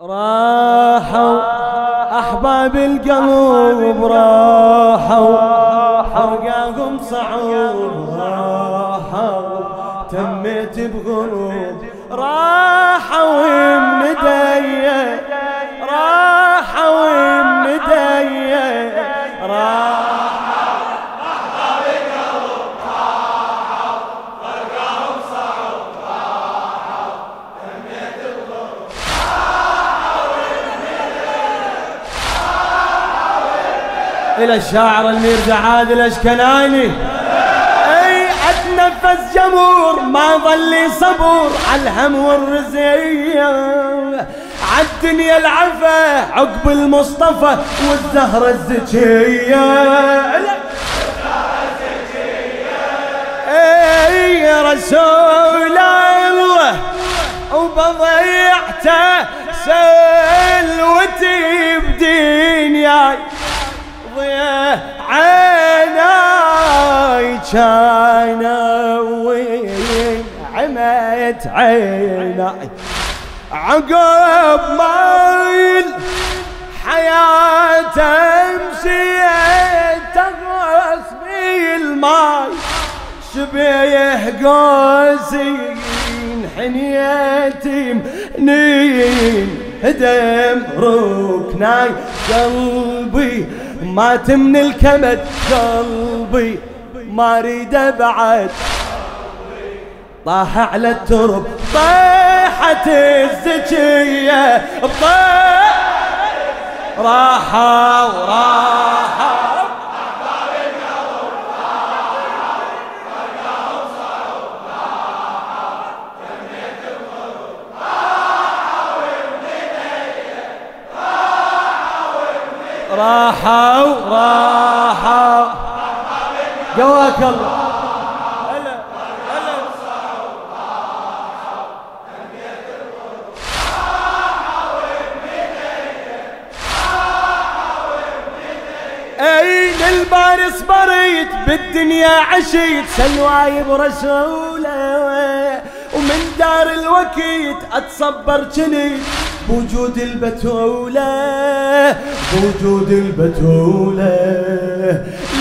راحوا أحباب القلب راحوا حرقاهم صعود راحوا تميت بغروب إلى الشاعر الميرزا عادل أشكناني أي أتنفس جمور ما ظلي صبور على الهم والرزية. عالدنيا العفا عقب المصطفى والزهرة الزكية. يا رسول الله وبضيعته سلوتي بدنياي عيناي وين عمت عيناي. عقب ما حياته مشيت تغرس بالماي شبيه قوسين حنيتي منين هدم ركناي. قلبي مات من الكمد قلبي ما أريد بعد طاح على الترب طيحت الزكية طيح. راحة وراحة. راحوا راحوا. قواك الله. اي للبارس بريت؟ بالدنيا عشيت. سلواي برسوله ومن دار الوكيت أتصبر جنيت. بوجود البتولة. بوجود البتولة.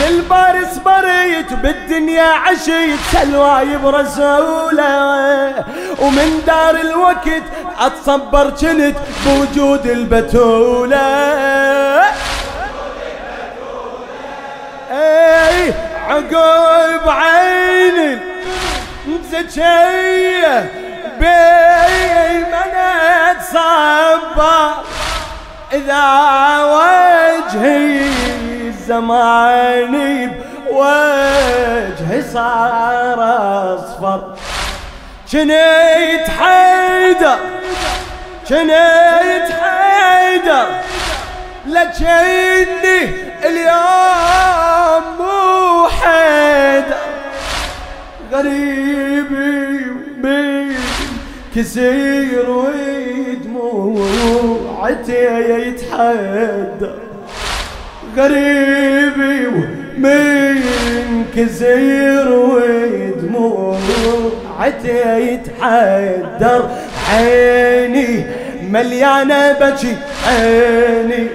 للبارس بريت بالدنيا عشيت سلواي برسولة. ومن دار الوقت أتصبر جنت بوجود البتولة. أي عقب عيني زكية بيمنة صبر إذا وجهي الزمان وجهي صار أصفر. جنيت حيدر جنيت حيدر لكني اليوم مو حيدر. غريبي كسير ودموعتي يتحدى غريبي من كسير ودموعتي يتحدر عيني مليانة بكي عيني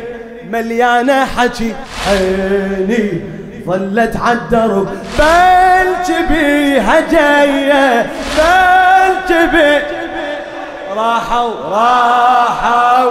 مليانة حكي عيني. ظلت عالدرب بل بيها جاية بل بي راحوا راحوا.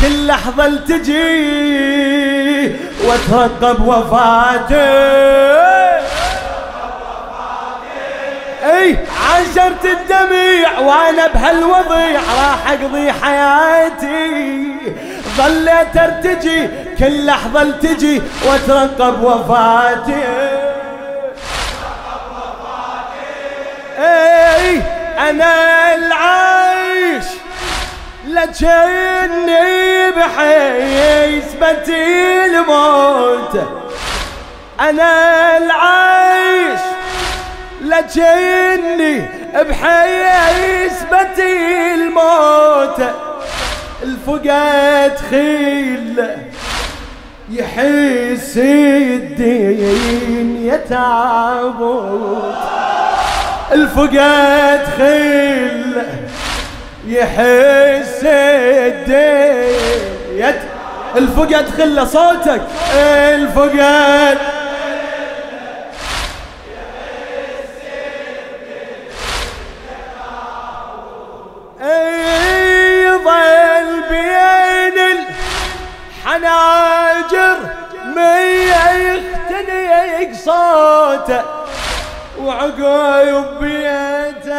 كل لحظة التجي واترقب وفاتي اي عشرة الدميع وأنا بهالوضيع راح اقضي حياتي. ظليت أرتجي كل لحظة التجي واترقب وفاتي اي أنا العايش لجني بحيث الموت. أنا العايش لجني بحيث الموت. الفقد خيل يحس الدين يتعبد. الفقد خيل يحس الدين الفقد خله صوتك. الفقد يظل بين الحناجر مية يختنق صوته. وعقب بيته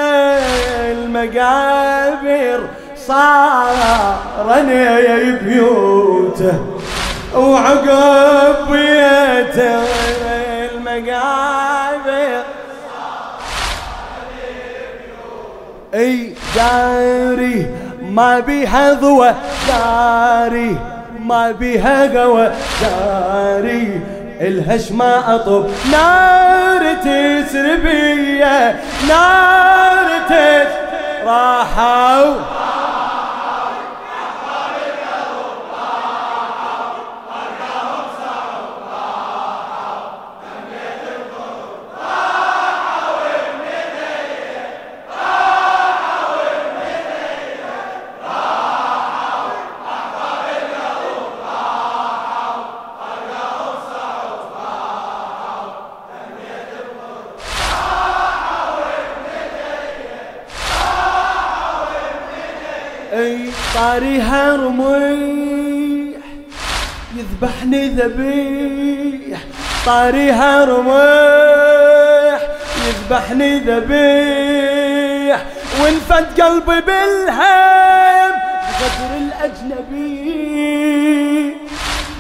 المقابر صارني بيوته. وعقب بيته المقابر أي داري ما بيها ضوى داري ما بيها قوى داري. الهش ما أطب. نار تسربية نار تس راحوا. طاريها رميح يذبحني ذبيح. طاريها رميح يذبحني ذبيح. وانفد قلبي بالهم غدر الأجنبي.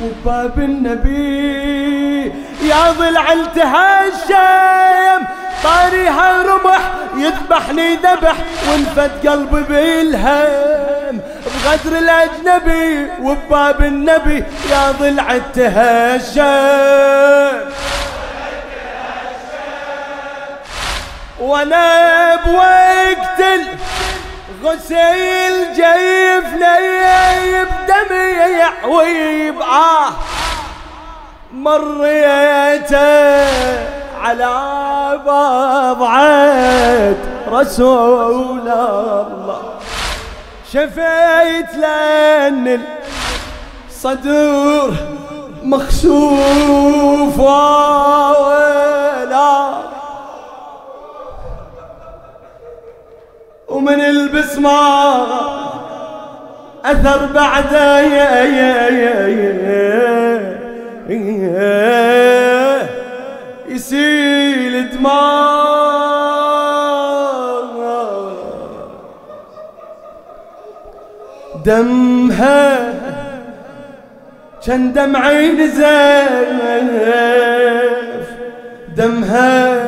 وباب النبي يا ضلع التهشم. طاريها رمح يذبحني ذبح. وانفد قلبي بالهم بغدر الأجنبي وبباب النبي يا ضلع التهشم وأنا بوقت غسيل جيفني بدمي ويبعاه مريته على بضعة رسول الله. شفيت لأن الصدور مخسوف ولا. ومن البسمار أثر بعده يا يا يا يا يسيل دماغ دمها كان دمعي نزف دمها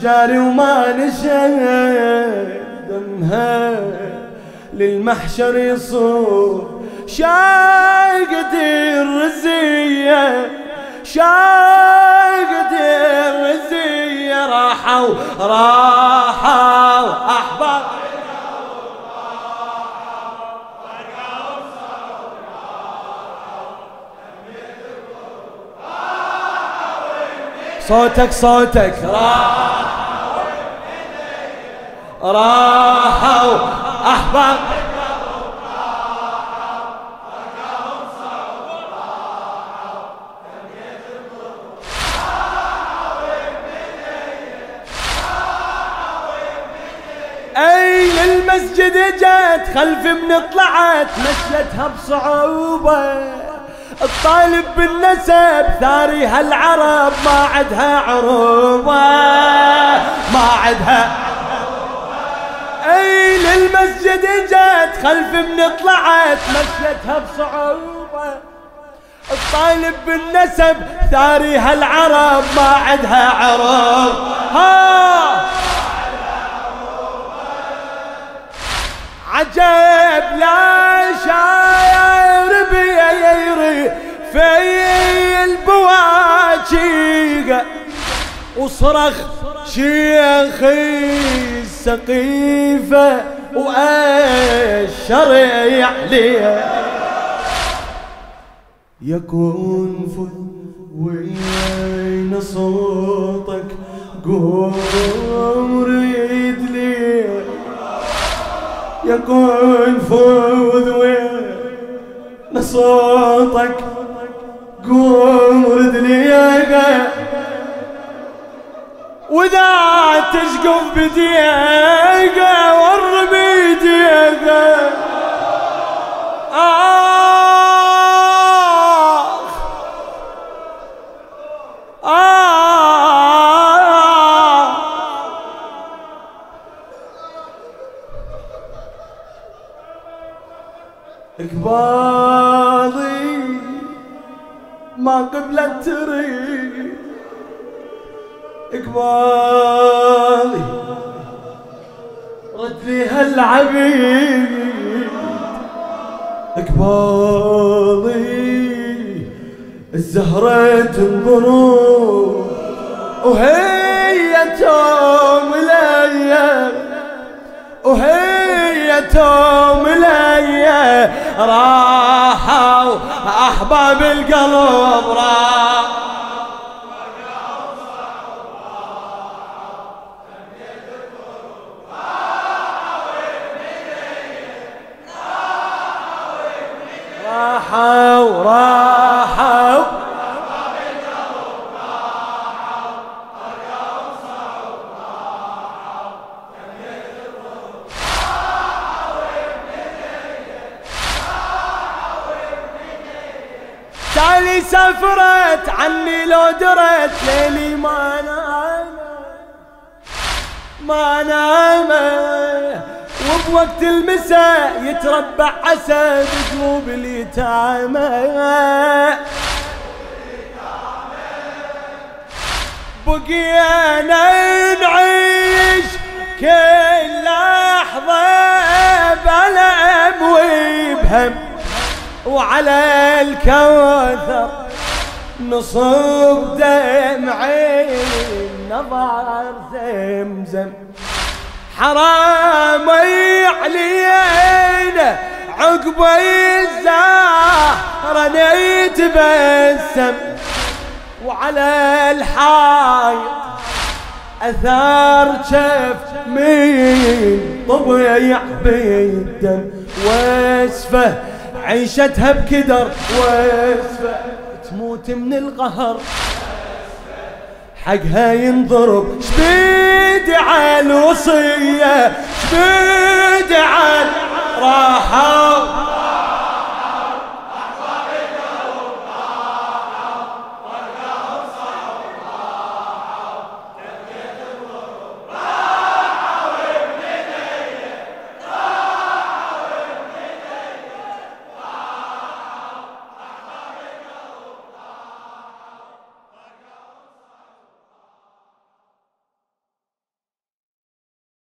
جاري وما نشف دمها للمحشر يصور شاقد الرزية شاقد الرزية. راحوا راحوا. صوتك صوتك. راحوا راحوا أحباب. اي للمسجد جت خلف من طلعت مشيتها بصعوبة. الطالب بالنسب ثاري هالعرب ما عدها عروبة ما عدها. أي للمسجد جت خلف من طلعت مشيتها بصعوبة. طالب بالنسب ثاري هالعرب ما عندها عرب ها! عجب لا شاير بيري في البواجيق. وصرخ شيخي السقيفة وأشر عليه. يكون فل وين صوتك لي يكون فوذ صوتك قوم رد لي وذا تشقف بديقة والربي ديقة. آه. ما قبلت تريد اقباضي رد هالعبيد. اقباضي الزهرة تنظر وهي توم الأيام وهي توم راحوا أحباب القلب راح تالي سافرت عني لو درت ليلي ما نام ما نام وبوقت المساء يتربع عسى بقلوب اليتامى بقينا نعيش كل لحظة بألم وبهم وعلى الكوثر نصب دمعي نظر زمزم. حرام علينا عقب الزهرة نيتبسم وعلى الحائط أثار شف من طبيع بالدم. واسفه عيشتها بكدر. واسفة تموت من القهر. حقها ينضرب. شبيد على الوصية شبيد على راحة